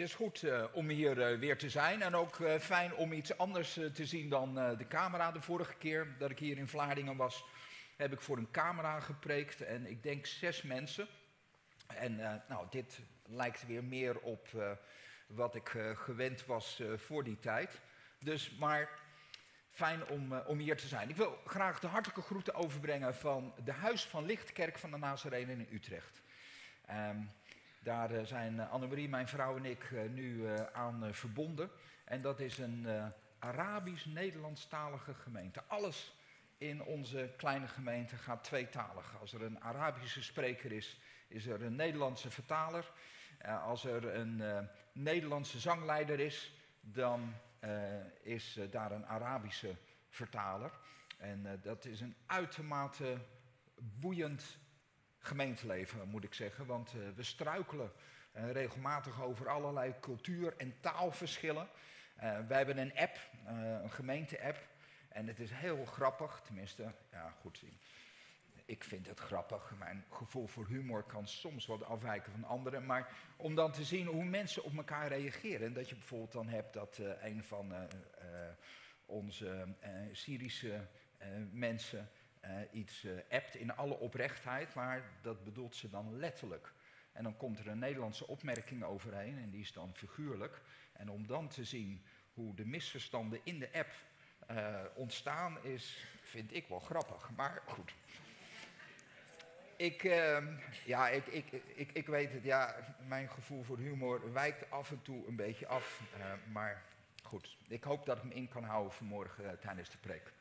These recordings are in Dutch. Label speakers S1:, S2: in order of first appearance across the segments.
S1: Het is goed uh, om hier uh, weer te zijn en ook uh, fijn om iets anders te zien dan de camera. De vorige keer dat ik hier in Vlaardingen was, heb ik voor een camera gepreekt en ik denk zes mensen. En nou, dit lijkt weer meer op wat ik gewend was voor die tijd. Dus, maar fijn om, om hier te zijn. Ik wil graag de hartelijke groeten overbrengen van de Huis van Lichtkerk van de Nazarene in Utrecht. Um, daar eh, zijn eh, Annemarie, mijn vrouw en ik eh, nu aan verbonden. En dat is een Arabisch-Nederlandstalige gemeente. Alles in onze kleine gemeente gaat tweetalig. Als er een Arabische spreker is, is er een Nederlandse vertaler. als er een Nederlandse zangleider is, dan is daar een Arabische vertaler. En dat is een uitermate boeiend gemeenteleven, moet ik zeggen. Want uh, we struikelen uh, regelmatig over allerlei cultuur- en taalverschillen. Uh, wij hebben een app, een gemeente-app. En het is heel grappig, tenminste, ja goed. Ik vind het grappig. Mijn gevoel voor humor kan soms wat afwijken van anderen. Maar om dan te zien hoe mensen op elkaar reageren. Dat je bijvoorbeeld dan hebt dat een van onze Syrische mensen iets uh, appt in alle oprechtheid, maar dat bedoelt ze dan letterlijk. En dan komt er een Nederlandse opmerking overheen en die is dan figuurlijk. En om dan te zien hoe de misverstanden in de app uh, ontstaan is, vind ik wel grappig. Maar goed. Ik, ehm, ja, ik, ik, ik, ik weet het, ja, mijn gevoel voor humor wijkt af en toe een beetje af. maar goed, ik hoop dat ik me in kan houden vanmorgen tijdens de preek.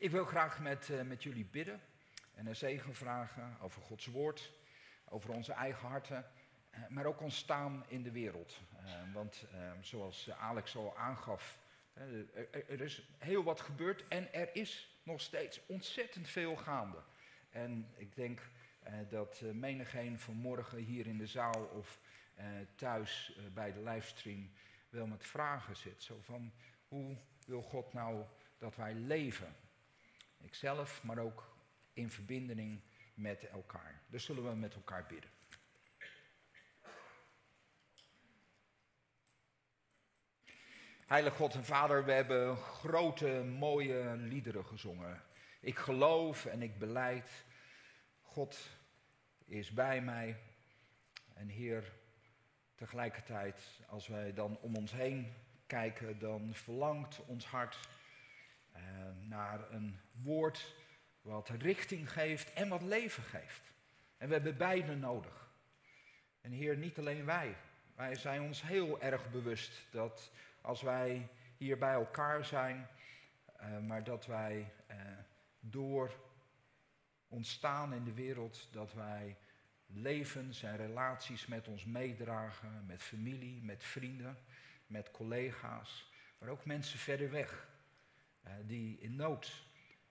S1: Ik wil graag met, uh, met jullie bidden en een zegen vragen over Gods woord, over onze eigen harten, uh, maar ook ons staan in de wereld. Uh, want zoals Alex al aangaf, er, er, is heel wat gebeurd en er is nog steeds ontzettend veel gaande. En ik denk dat menigeen vanmorgen hier in de zaal of thuis bij de livestream wel met vragen zit. Zo van, hoe wil God nou dat wij leven? Ikzelf, maar ook in verbinding met elkaar. Dus zullen we met elkaar bidden. Heilige God en Vader, we hebben grote, mooie liederen gezongen. Ik geloof en ik beleid, God is bij mij. En Heer, tegelijkertijd, als wij dan om ons heen kijken, dan verlangt ons hart naar een woord wat richting geeft en wat leven geeft. En we hebben beide nodig. En Heer, niet alleen wij. Wij zijn ons heel erg bewust dat als wij hier bij elkaar zijn, uh, maar dat wij uh, door ontstaan in de wereld, dat wij levens en relaties met ons meedragen, met familie, met vrienden, met collega's, maar ook mensen verder weg. Uh, die in nood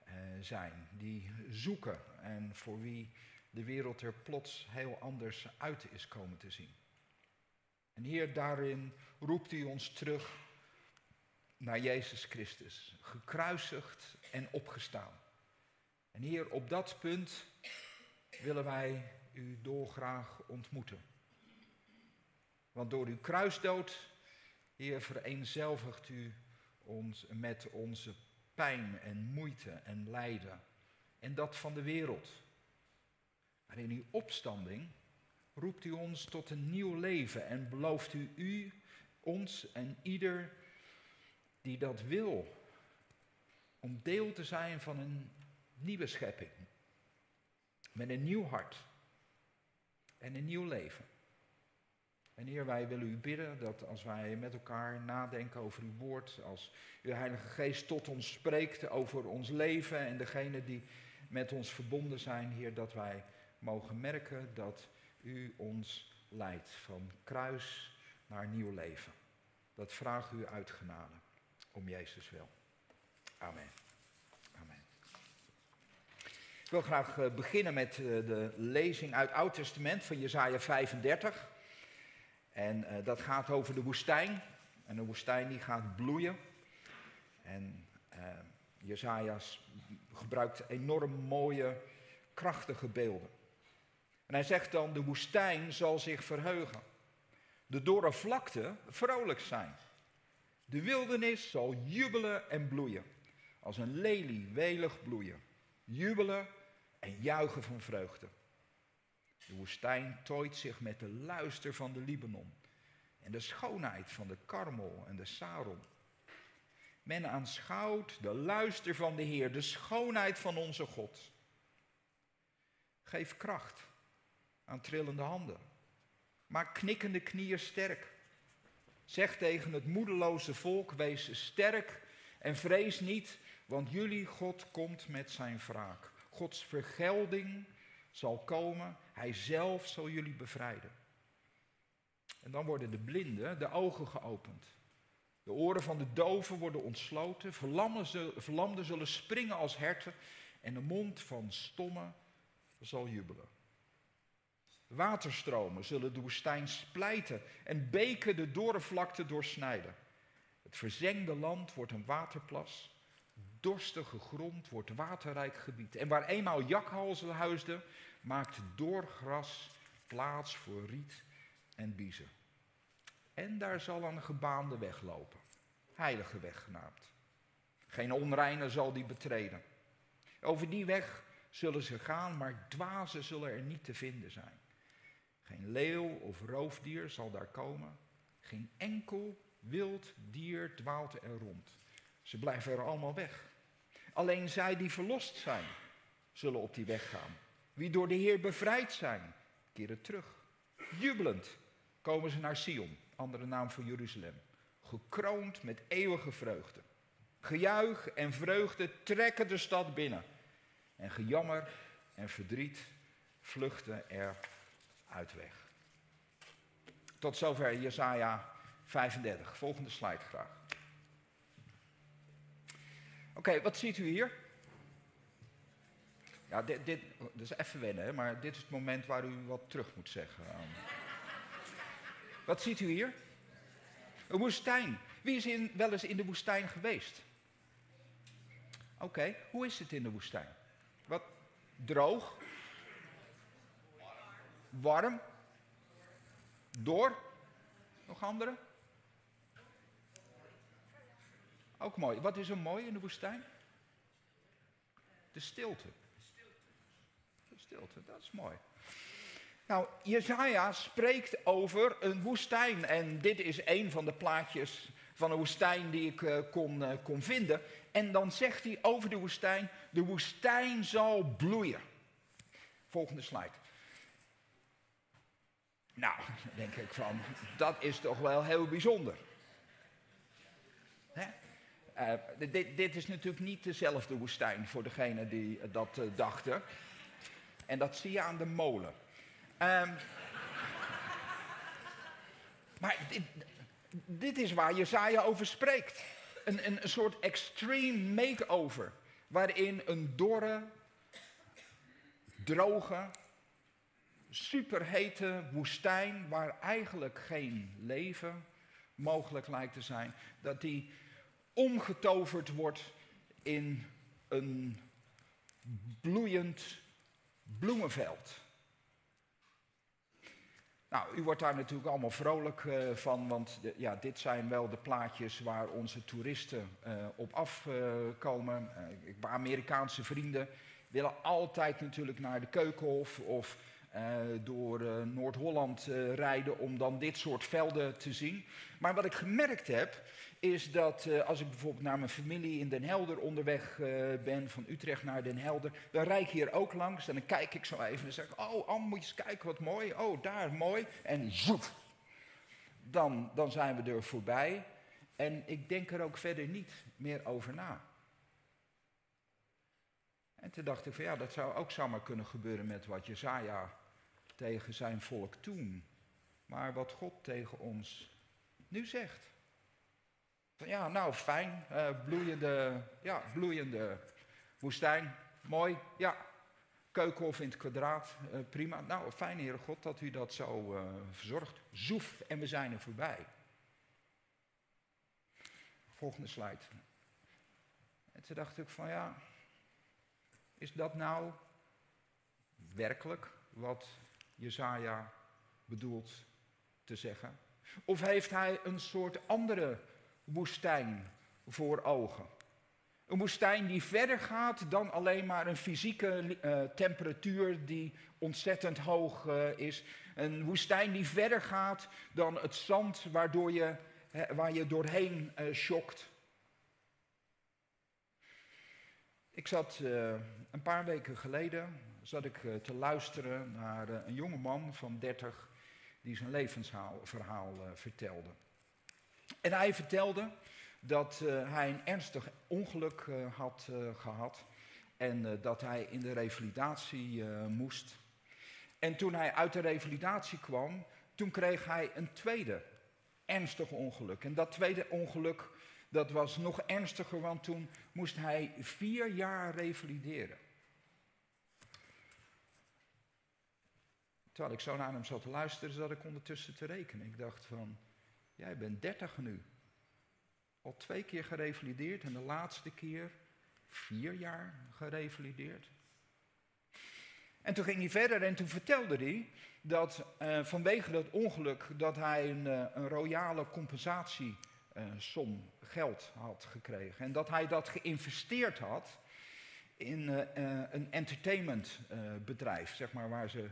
S1: uh, zijn, die zoeken en voor wie de wereld er plots heel anders uit is komen te zien. En hier daarin roept u ons terug naar Jezus Christus, gekruisigd en opgestaan. En hier op dat punt willen wij u dolgraag ontmoeten. Want door uw kruisdood, Heer, vereenzelvigt u ons, met onze pijn en moeite en lijden. En dat van de wereld. Maar in uw opstanding roept u ons tot een nieuw leven en belooft u u, ons en ieder die dat wil, om deel te zijn van een nieuwe schepping. Met een nieuw hart en een nieuw leven. En Heer, wij willen u bidden dat als wij met elkaar nadenken over uw woord, als uw Heilige Geest tot ons spreekt over ons leven en degene die met ons verbonden zijn, Heer, dat wij mogen merken dat u ons leidt van kruis naar nieuw leven. Dat vraagt u uit genade, om Jezus wil. Amen. Amen. Ik wil graag eh, beginnen met eh, de lezing uit Oud Testament van Jesaja 35. En uh, dat gaat over de woestijn. En de woestijn die gaat bloeien. En uh, Jezajas gebruikt enorm mooie, krachtige beelden. En hij zegt dan, de woestijn zal zich verheugen. de dorre vlakte vrolijk zijn. De wildernis zal jubelen en bloeien, als een lelie welig bloeien. Jubelen en juichen van vreugde. De woestijn tooit zich met de luister van de Libanon en de schoonheid van de Karmel en de Saron. Men aanschouwt de luister van de Heer, de schoonheid van onze God. Geef kracht aan trillende handen. Maak knikkende knieën sterk. Zeg tegen het moedeloze volk, wees sterk en vrees niet, want jullie God komt met zijn wraak. Gods vergelding zal komen, hij zelf zal jullie bevrijden. En dan worden de blinden de ogen geopend. De oren van de doven worden ontsloten, verlamden zullen springen als herten en de mond van stommen zal jubelen. Waterstromen zullen de woestijn splijten en beken de dorre vlakte doorsnijden. Het verzengde land wordt een waterplas. Dorstige grond wordt waterrijk gebied. En waar eenmaal jakhalzen huisden, maakt doorgras plaats voor riet en biezen. En daar zal een gebaande weg lopen, heilige weg genaamd. Geen onreine zal die betreden. Over die weg zullen ze gaan, maar dwazen zullen er niet te vinden zijn. Geen leeuw of roofdier zal daar komen. Geen enkel wild dier dwaalt er rond. Ze blijven er allemaal weg. Alleen zij die verlost zijn, zullen op die weg gaan. Wie door de Heer bevrijd zijn, keren terug. Jubelend komen ze naar Sion, andere naam voor Jeruzalem. Gekroond met eeuwige vreugde. Gejuich en vreugde trekken de stad binnen. En gejammer en verdriet vluchten er uit weg. Tot zover Jesaja 35. Volgende slide graag. Oké, wat ziet u hier? Ja, dit, dit, is even wennen, hè, maar dit is het moment waar u wat terug moet zeggen. wat ziet u hier? Een woestijn. Wie is in, wel eens in de woestijn geweest? Oké, hoe is het in de woestijn? Wat droog? Warm? Door? Nog andere? Ook mooi. Wat is er mooi in de woestijn? De stilte. De stilte, dat is mooi. Nou, Jezaja spreekt over een woestijn. En dit is een van de plaatjes van een woestijn die ik uh, kon, uh, kon vinden. En dan zegt hij over de woestijn, de woestijn zal bloeien. Volgende slide. Nou, denk ik van, dat is toch wel heel bijzonder. Uh, dit, is natuurlijk niet dezelfde woestijn voor degene die dat uh, dachten. En dat zie je aan de molen. Um, maar dit, dit, is waar Jezaja over spreekt. Een, een, een soort extreme makeover. Waarin een dorre, droge, superhete woestijn, waar eigenlijk geen leven mogelijk lijkt te zijn, dat die omgetoverd wordt in een bloeiend bloemenveld. Nou, u wordt daar natuurlijk allemaal vrolijk uh, van, want de, ja, dit zijn wel de plaatjes waar onze toeristen uh, op afkomen. Uh, Amerikaanse vrienden willen altijd natuurlijk naar de Keukenhof of door Noord-Holland rijden om dan dit soort velden te zien. Maar wat ik gemerkt heb, is dat als ik bijvoorbeeld naar mijn familie in Den Helder onderweg ben, van Utrecht naar Den Helder, dan rijd ik hier ook langs en dan kijk ik zo even en zeg ik, oh Anne, moet je eens kijken wat mooi, oh daar mooi, en zoef, dan, dan zijn we er voorbij. En ik denk er ook verder niet meer over na. En toen dacht ik van ja, dat zou ook zomaar kunnen gebeuren met wat Jezaja tegen zijn volk toen. Maar wat God tegen ons nu zegt. Ja, nou fijn, uh, bloeiende, ja, bloeiende woestijn, mooi, ja. Keukenhof in het kwadraat, uh, prima. Nou, fijn, Heere God, dat u dat zo uh, verzorgt. Zoef, en we zijn er voorbij. Volgende slide. En toen dacht ik van ja, is dat nou werkelijk wat Jezaja bedoelt te zeggen? Of heeft hij een soort andere woestijn voor ogen? Een woestijn die verder gaat dan alleen maar een fysieke uh, temperatuur die ontzettend hoog uh, is. Een woestijn die verder gaat dan het zand waardoor je, waar je doorheen uh. Ik zat een paar weken geleden zat ik, te luisteren naar een jonge man van 30 die zijn levensverhaal vertelde. En hij vertelde dat uh, hij een ernstig ongeluk uh, had uh, gehad en dat hij in de revalidatie moest. En toen hij uit de revalidatie kwam, toen kreeg hij een tweede ernstig ongeluk. En dat tweede ongeluk, dat was nog ernstiger, want toen moest hij vier jaar revalideren. Terwijl ik zo naar hem zat te luisteren, zat ik ondertussen te rekenen. Ik dacht van, jij bent dertig nu. Al twee keer gerevalideerd en de laatste keer vier jaar gerevalideerd. En toen ging hij verder en toen vertelde hij dat uh, vanwege dat ongeluk dat hij een, uh, een royale compensatiesom geld had gekregen. En dat hij dat geïnvesteerd had in een entertainmentbedrijf, zeg maar, waar ze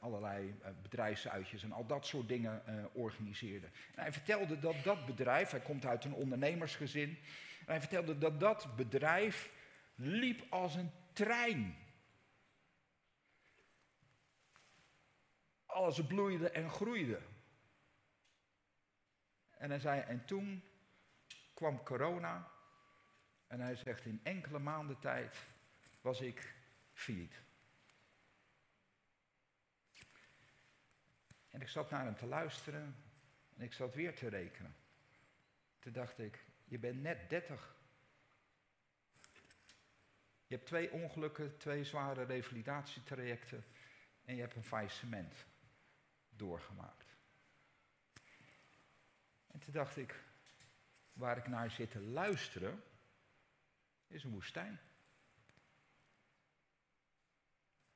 S1: allerlei uh, bedrijfsuitjes en al dat soort dingen uh, organiseerde. En hij vertelde dat dat bedrijf, hij komt uit een ondernemersgezin, en hij vertelde dat dat bedrijf liep als een trein. Alles bloeide en groeide. En hij zei, en toen kwam corona en hij zegt, in enkele maanden tijd was ik failliet. En ik zat naar hem te luisteren en ik zat weer te rekenen. Toen dacht ik, je bent net 30. Je hebt twee ongelukken, twee zware revalidatietrajecten en je hebt een faillissement doorgemaakt. En toen dacht ik, waar ik naar zit te luisteren, is een woestijn.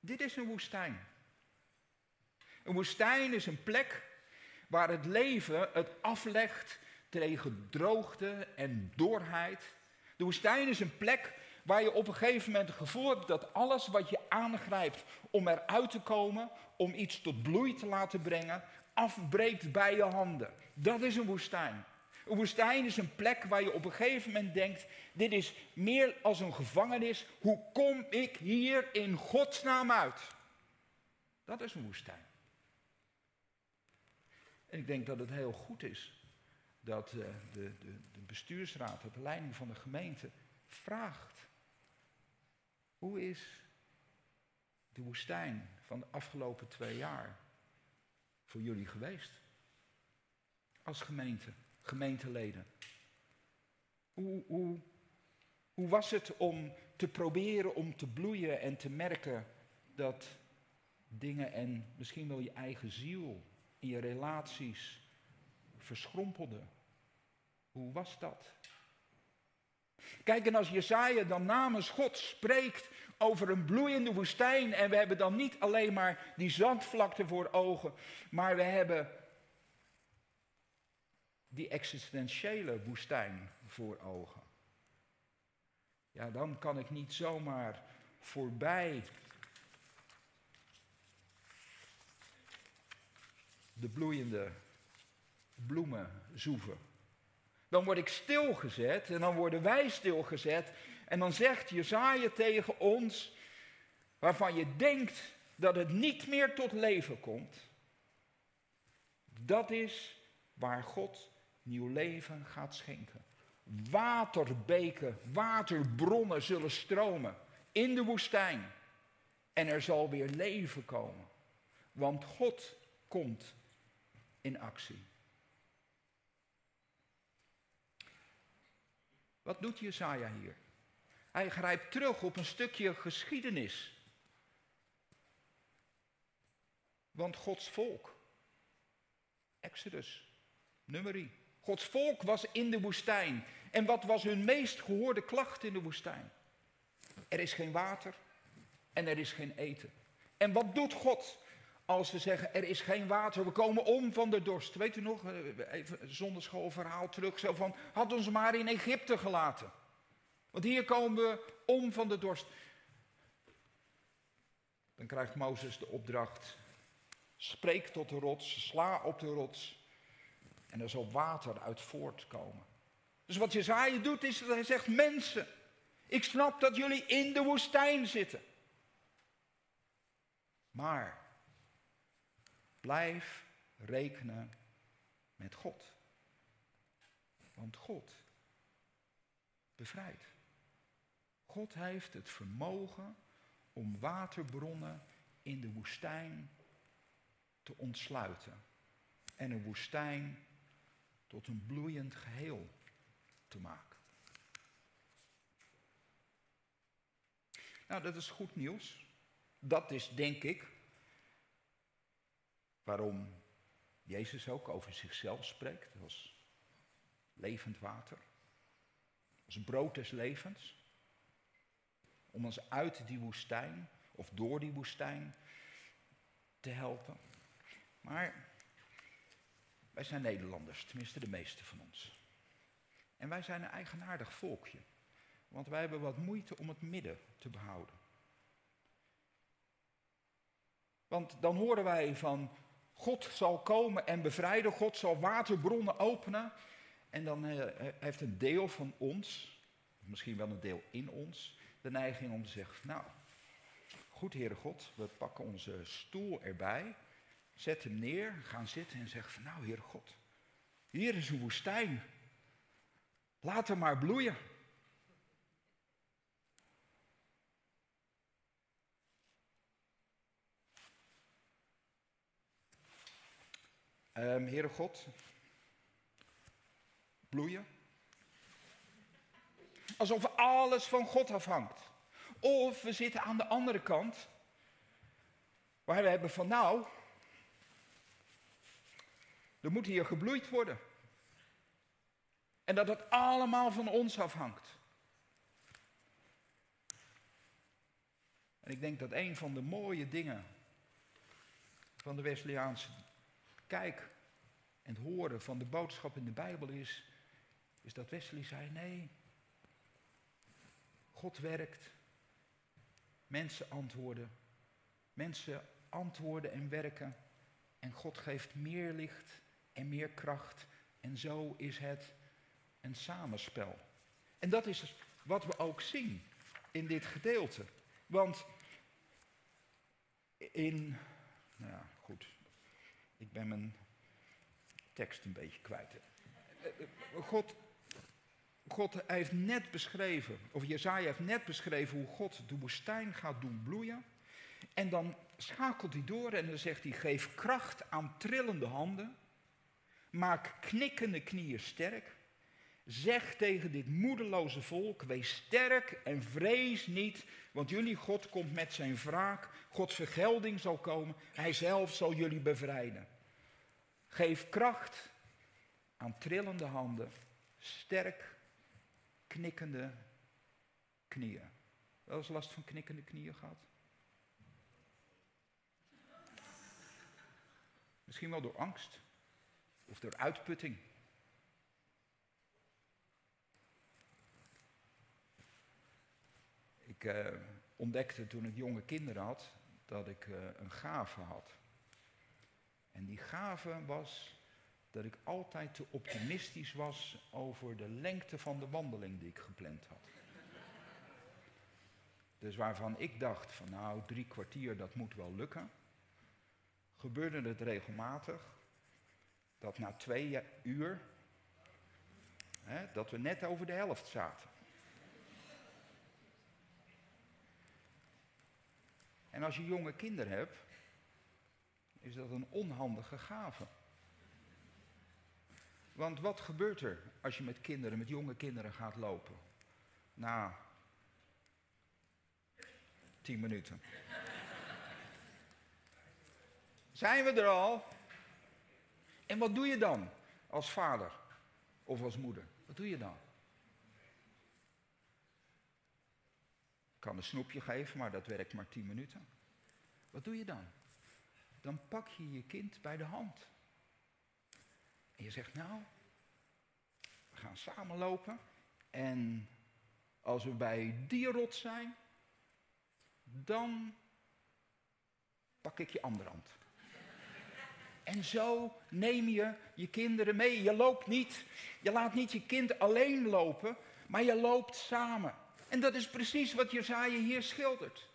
S1: Dit is een woestijn. Een woestijn is een plek waar het leven het aflegt tegen droogte en dorheid. De woestijn is een plek waar je op een gegeven moment het gevoel hebt dat alles wat je aangrijpt om eruit te komen, om iets tot bloei te laten brengen, afbreekt bij je handen. Dat is een woestijn. Een woestijn is een plek waar je op een gegeven moment denkt: dit is meer als een gevangenis. Hoe kom ik hier in godsnaam uit? Dat is een woestijn. En ik denk dat het heel goed is dat uh, de, de, de bestuursraad, de leiding van de gemeente, vraagt: hoe is de woestijn van de afgelopen twee jaar voor jullie geweest? Als gemeente, gemeenteleden. Hoe, hoe, hoe was het om te proberen om te bloeien en te merken dat dingen en misschien wel je eigen ziel in je relaties verschrompelde. Hoe was dat? Kijk, en als Jezaja dan namens God spreekt over een bloeiende woestijn, en we hebben dan niet alleen maar die zandvlakte voor ogen, maar we hebben die existentiële woestijn voor ogen. Ja, dan kan ik niet zomaar voorbij de bloeiende bloemen zoeven. Dan word ik stilgezet en dan worden wij stilgezet. En dan zegt Jezaja tegen ons, waarvan je denkt dat het niet meer tot leven komt. Dat is waar God nieuw leven gaat schenken. Waterbeken, waterbronnen zullen stromen in de woestijn. En er zal weer leven komen. Want God komt in actie. Wat doet Jesaja hier? Hij grijpt terug op een stukje geschiedenis. Want Gods volk, Exodus, nummerie. Gods volk was in de woestijn. En wat was hun meest gehoorde klacht in de woestijn? Er is geen water en er is geen eten. En wat doet God? Als we zeggen, er is geen water, we komen om van de dorst. Weet u nog, eh, even zonderschoolverhaal terug, zo van, had ons maar in Egypte gelaten. Want hier komen we om van de dorst. Dan krijgt Mozes de opdracht, spreek tot de rots, sla op de rots. En er zal water uit voortkomen. Dus wat Jezaja doet is dat hij zegt, mensen, ik snap dat jullie in de woestijn zitten. Maar blijf rekenen met God. Want God bevrijdt. God heeft het vermogen om waterbronnen in de woestijn te ontsluiten. En een woestijn tot een bloeiend geheel te maken. Nou, dat is goed nieuws. Dat is denk ik waarom Jezus ook over zichzelf spreekt als levend water, als brood des levens, om ons uit die woestijn of door die woestijn te helpen. Maar wij zijn Nederlanders, tenminste de meeste van ons. En wij zijn een eigenaardig volkje, want wij hebben wat moeite om het midden te behouden. Want dan horen wij van God zal komen en bevrijden, God zal waterbronnen openen. En dan eh, heeft een deel van ons, misschien wel een deel in ons, de neiging om te zeggen, nou, goed Heere God, we pakken onze stoel erbij, zetten hem neer, gaan zitten en zeggen van, nou Heere God, hier is een woestijn, laat hem maar bloeien. Um, Heere God, bloeien. Alsof alles van God afhangt. Of we zitten aan de andere kant, waar we hebben van nou, er moet hier gebloeid worden. En dat het allemaal van ons afhangt. En ik denk dat een van de mooie dingen van de Wesleyaanse kijk en horen van de boodschap in de Bijbel is, is dat Wesley zei, nee, God werkt, mensen antwoorden, mensen antwoorden en werken en God geeft meer licht en meer kracht en zo is het een samenspel. En dat is wat we ook zien in dit gedeelte. Want in, nou ja, goed, ik ben mijn tekst een beetje kwijt. God, God heeft net beschreven, of Jezaja heeft net beschreven hoe God de woestijn gaat doen bloeien. En dan schakelt hij door en dan zegt hij, geef kracht aan trillende handen. Maak knikkende knieën sterk. Zeg tegen dit moedeloze volk, wees sterk en vrees niet, want jullie God komt met zijn wraak. Gods vergelding zal komen, hij zelf zal jullie bevrijden. Geef kracht aan trillende handen, sterk knikkende knieën. Wel eens last van knikkende knieën gehad? Misschien wel door angst of door uitputting. Ik eh, ontdekte toen ik jonge kinderen had dat ik eh, een gave had. En die gave was dat ik altijd te optimistisch was over de lengte van de wandeling die ik gepland had. Dus waarvan ik dacht van nou drie kwartier dat moet wel lukken, gebeurde het regelmatig dat na twee uur, hè, dat we net over de helft zaten. En als je jonge kinderen hebt, is dat een onhandige gave. Want wat gebeurt er als je met kinderen, met jonge kinderen gaat lopen? Na tien minuten. Zijn we er al? En wat doe je dan als vader of als moeder? Wat doe je dan? Kan een snoepje geven, maar dat werkt maar tien minuten. Wat doe je dan? dan pak je je kind bij de hand. En je zegt, nou, we gaan samen lopen. En als we bij die rot zijn, dan pak ik je andere hand. En zo neem je je kinderen mee. Je loopt niet, je laat niet je kind alleen lopen, maar je loopt samen. En dat is precies wat Jezaja hier schildert.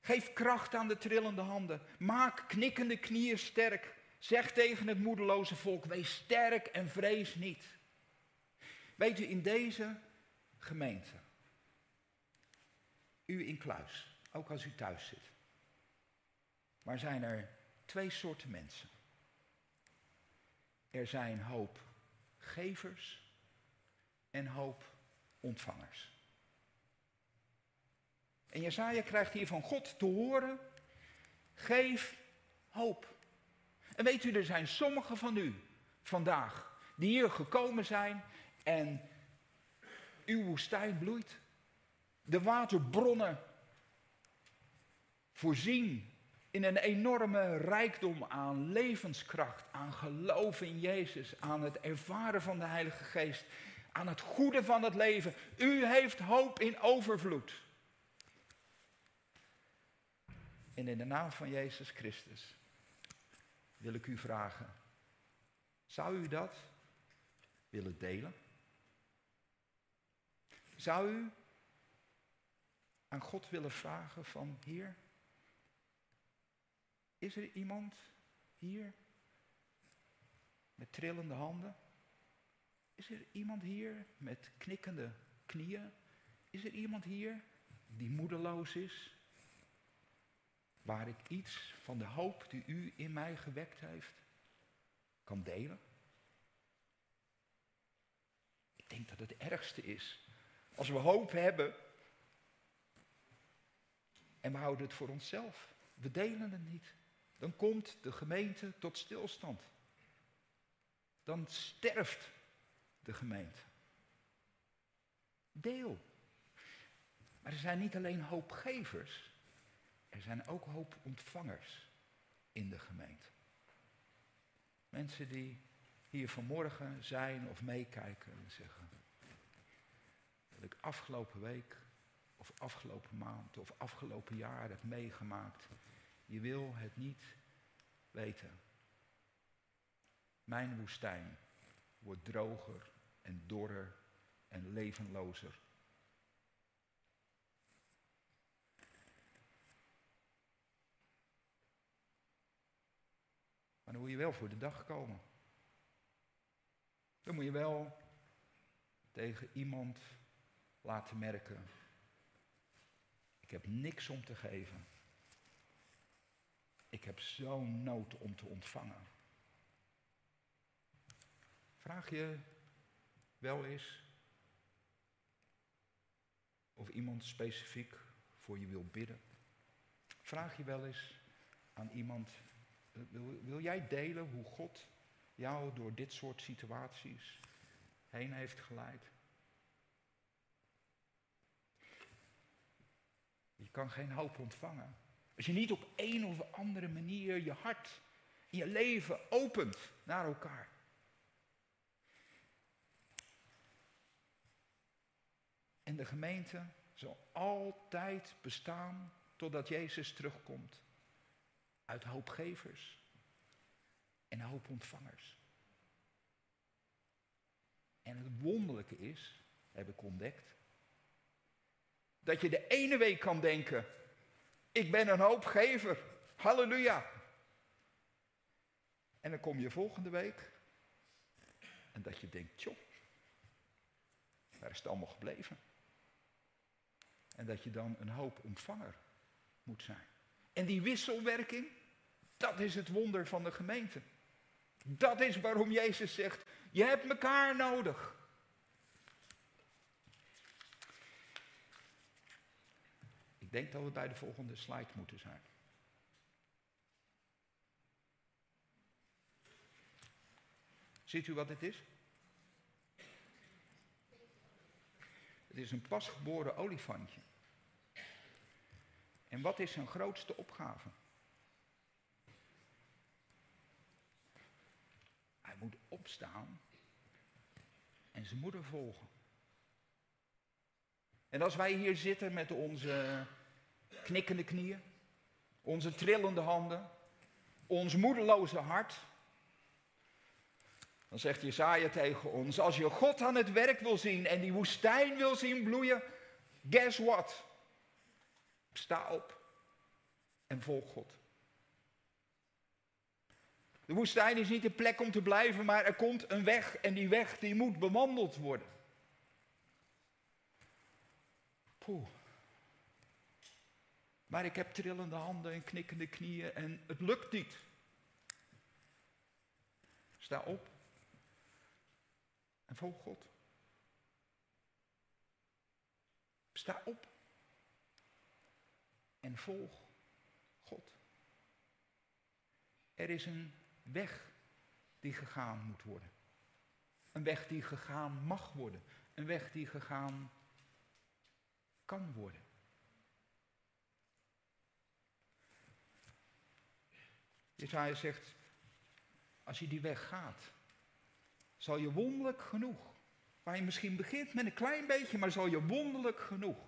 S1: Geef kracht aan de trillende handen. Maak knikkende knieën sterk. Zeg tegen het moedeloze volk, wees sterk en vrees niet. Weet u, in deze gemeente, u in kluis, ook als u thuis zit, maar zijn er twee soorten mensen. Er zijn hoop gevers en hoop ontvangers. En Jesaja krijgt hier van God te horen, geef hoop. En weet u, er zijn sommigen van u vandaag die hier gekomen zijn en uw woestijn bloeit. De waterbronnen voorzien in een enorme rijkdom aan levenskracht, aan geloof in Jezus, aan het ervaren van de Heilige Geest, aan het goede van het leven. U heeft hoop in overvloed. En in de naam van Jezus Christus wil ik u vragen, zou u dat willen delen? Zou u aan God willen vragen van, Heer, is er iemand hier met trillende handen? Is er iemand hier met knikkende knieën? Is er iemand hier die moedeloos is? Waar ik iets van de hoop die u in mij gewekt heeft kan delen? Ik denk dat het ergste is als we hoop hebben en we houden het voor onszelf. We delen het niet dan komt de gemeente tot stilstand. Dan sterft de gemeente. Deel. Maar er zijn niet alleen hoopgevers, er zijn ook hoopontvangers in de gemeente. Mensen die hier vanmorgen zijn of meekijken en zeggen, dat ik afgelopen week of afgelopen maand of afgelopen jaar heb meegemaakt je wil het niet weten. Mijn woestijn wordt droger en dorrer en levenlozer. Maar dan moet je wel voor de dag komen. Dan moet je wel tegen iemand laten merken. Ik heb niks om te geven. Ik heb zo'n nood om te ontvangen. Vraag je wel eens of iemand specifiek voor je wil bidden? Vraag je wel eens aan iemand, wil, wil jij delen hoe God jou door dit soort situaties heen heeft geleid? Je kan geen hoop ontvangen als je niet op een of andere manier je hart je leven opent naar elkaar. En de gemeente zal altijd bestaan totdat Jezus terugkomt. Uit hoopgevers en hoopontvangers. En het wonderlijke is, heb ik ontdekt, dat je de ene week kan denken, ik ben een hoopgever. Halleluja. En dan kom je volgende week. En dat je denkt, joh, waar is het allemaal gebleven? En dat je dan een hoopontvanger moet zijn. En die wisselwerking, dat is het wonder van de gemeente. Dat is waarom Jezus zegt, je hebt elkaar nodig. denk dat we bij de volgende slide moeten zijn. Ziet u wat dit is? Het is een pasgeboren olifantje. En wat is zijn grootste opgave? Hij moet opstaan en zijn moeder volgen. En als wij hier zitten met onze knikkende knieën, onze trillende handen, ons moedeloze hart, dan zegt Jesaja tegen ons, als je God aan het werk wil zien en die woestijn wil zien bloeien, guess what? Sta op en volg God. De woestijn is niet de plek om te blijven, maar er komt een weg en die weg die moet bewandeld worden. Poeh. Maar ik heb trillende handen en knikkende knieën en het lukt niet. Sta op en volg God. Sta op en volg God. Er is een weg die gegaan moet worden. Een weg die gegaan mag worden. Een weg die gegaan kan worden. Jesaja zegt, als je die weg gaat, zal je wonderlijk genoeg, waar je misschien begint met een klein beetje, maar zal je wonderlijk genoeg,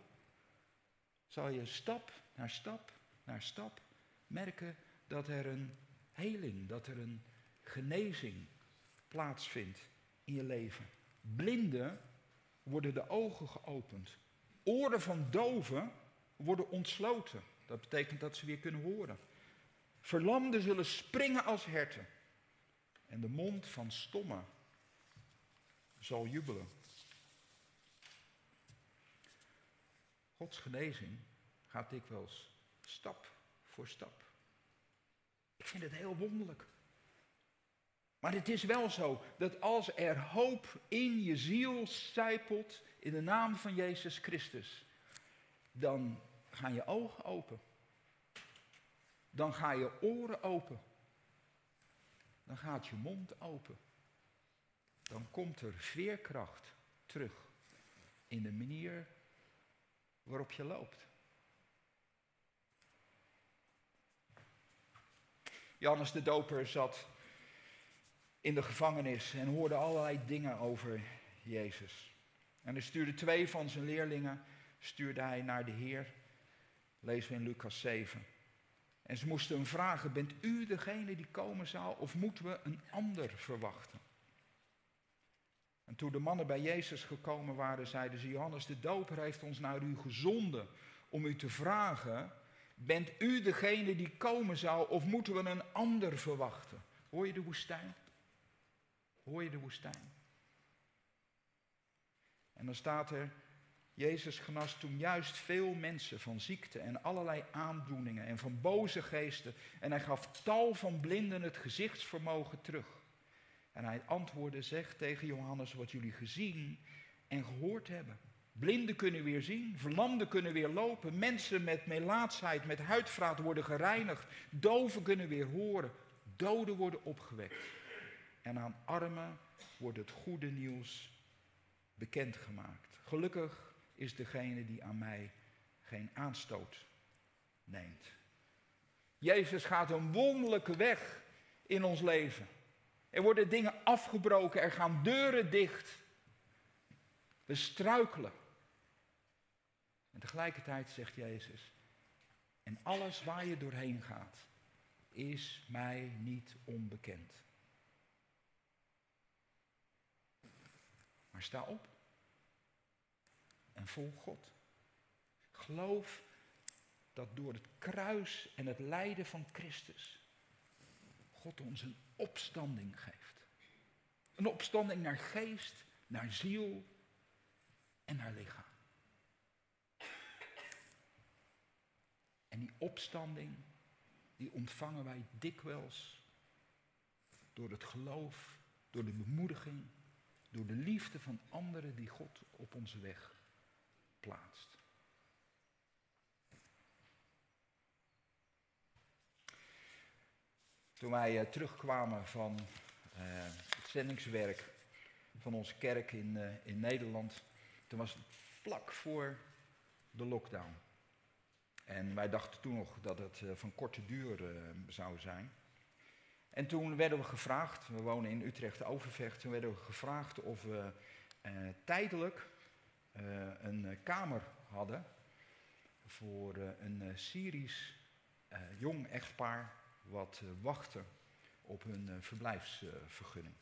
S1: zal je stap naar stap naar stap merken dat er een heling, dat er een genezing plaatsvindt in je leven. Blinden worden de ogen geopend. Oren van doven worden ontsloten. Dat betekent dat ze weer kunnen horen. Verlamden zullen springen als herten. En de mond van stommen zal jubelen. Gods genezing gaat dikwijls stap voor stap. Ik vind het heel wonderlijk. Maar het is wel zo dat als er hoop in je ziel zijpelt in de naam van Jezus Christus, dan gaan je ogen open. Dan gaan je oren open. Dan gaat je mond open. Dan komt er veerkracht terug in de manier waarop je loopt. Johannes de Doper zat in de gevangenis en hoorde allerlei dingen over Jezus. En hij stuurde twee van zijn leerlingen stuurde hij naar de Heer. Lezen we in Lucas 7. En ze moesten hem vragen, bent u degene die komen zou of moeten we een ander verwachten? En toen de mannen bij Jezus gekomen waren, zeiden ze, Johannes de Doper heeft ons naar u gezonden om u te vragen, bent u degene die komen zou of moeten we een ander verwachten? Hoor je de woestijn? Hoor je de woestijn? En dan staat er, Jezus genas toen juist veel mensen van ziekte en allerlei aandoeningen en van boze geesten. En hij gaf tal van blinden het gezichtsvermogen terug. En hij antwoordde, zeg tegen Johannes wat jullie gezien en gehoord hebben. Blinden kunnen weer zien, verlamden kunnen weer lopen, mensen met melaatsheid, met huidvraat worden gereinigd, doven kunnen weer horen, doden worden opgewekt. En aan armen wordt het goede nieuws bekendgemaakt. Gelukkig is degene die aan mij geen aanstoot neemt. Jezus gaat een wonderlijke weg in ons leven. Er worden dingen afgebroken, er gaan deuren dicht. We struikelen. En tegelijkertijd zegt Jezus, en alles waar je doorheen gaat, is mij niet onbekend. Maar sta op en volg God. Geloof dat door het kruis en het lijden van Christus God ons een opstanding geeft. Een opstanding naar geest, naar ziel en naar lichaam. En die opstanding, die ontvangen wij dikwijls door het geloof, door de bemoediging, door de liefde van anderen die God op onze weg plaatst. Toen wij uh, terugkwamen van uh, het zendingswerk van onze kerk in, uh, in Nederland, toen was het vlak voor de lockdown. En wij dachten toen nog dat het eh, van korte duur eh, zou zijn. En toen werden we gevraagd, we wonen in Utrecht Overvecht, toen werden we gevraagd of we eh, tijdelijk een kamer hadden voor een Syrisch jong echtpaar wat wachtte op hun verblijfsvergunning.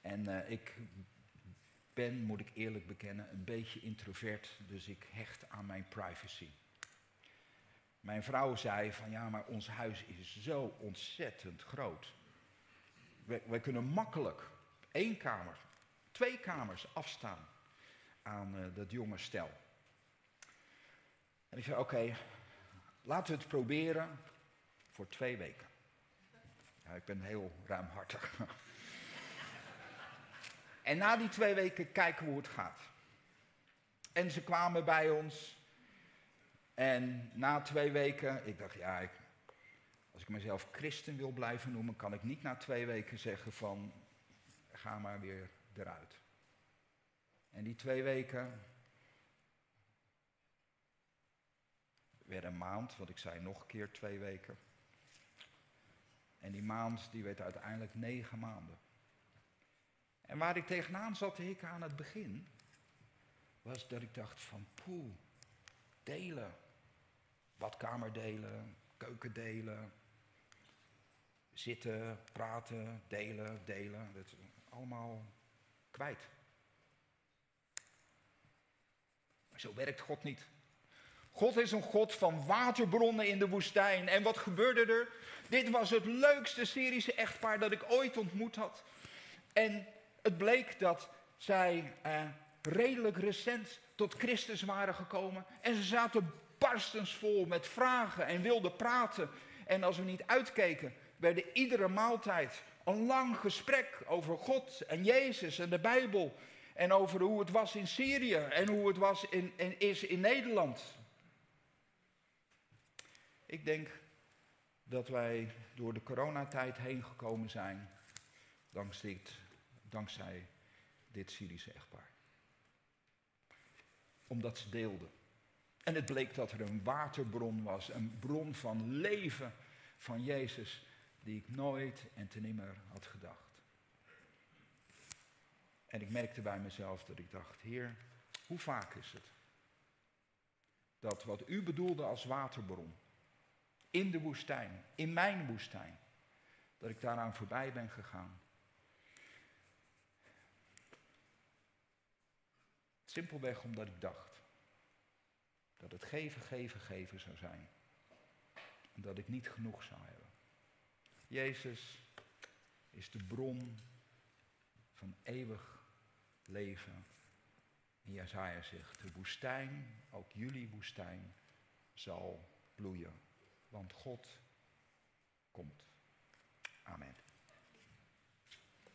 S1: En ik ben, moet ik eerlijk bekennen, een beetje introvert, dus ik hecht aan mijn privacy. Mijn vrouw zei van ja, maar ons huis is zo ontzettend groot. Wij, kunnen makkelijk één kamer, twee kamers afstaan aan eh, dat jonge stel. En ik zei oké, laten we het proberen voor twee weken. Ja, ik ben heel ruimhartig. en na die twee weken kijken hoe het gaat. En ze kwamen bij ons. En na twee weken, ik dacht, ja, ik, als ik mezelf christen wil blijven noemen, kan ik niet na twee weken zeggen van, ga maar weer eruit. En die twee weken werden een maand, want ik zei nog een keer twee weken. En die maand die werd uiteindelijk negen maanden. En waar ik tegenaan zat te hikken aan het begin, was dat ik dacht van poeh, delen. Badkamer delen, keuken delen, zitten, praten, delen, delen. Dat is allemaal kwijt. Maar zo werkt God niet. God is een God van waterbronnen in de woestijn. En wat gebeurde er? Dit was het leukste Syrische echtpaar dat ik ooit ontmoet had. En het bleek dat zij eh, redelijk recent tot Christus waren gekomen. En ze zaten barstensvol met vragen en wilden praten. En als we niet uitkeken, werden iedere maaltijd een lang gesprek over God en Jezus en de Bijbel. En over hoe het was in Syrië en hoe het was in, en is in Nederland. Ik denk dat wij door de coronatijd heen gekomen zijn dankzij dit, dankzij dit Syrische echtpaar. Omdat ze deelden. En het bleek dat er een waterbron was, een bron van leven van Jezus, die ik nooit en te nimmer had gedacht. En ik merkte bij mezelf dat ik dacht, Heer, hoe vaak is het dat wat u bedoelde als waterbron, in de woestijn, in mijn woestijn, dat ik daaraan voorbij ben gegaan. Simpelweg omdat ik dacht dat het geven, geven, geven zou zijn. En dat ik niet genoeg zou hebben. Jezus is de bron van eeuwig leven. En Jezaja zegt, de woestijn, ook jullie woestijn, zal bloeien. Want God komt. Amen.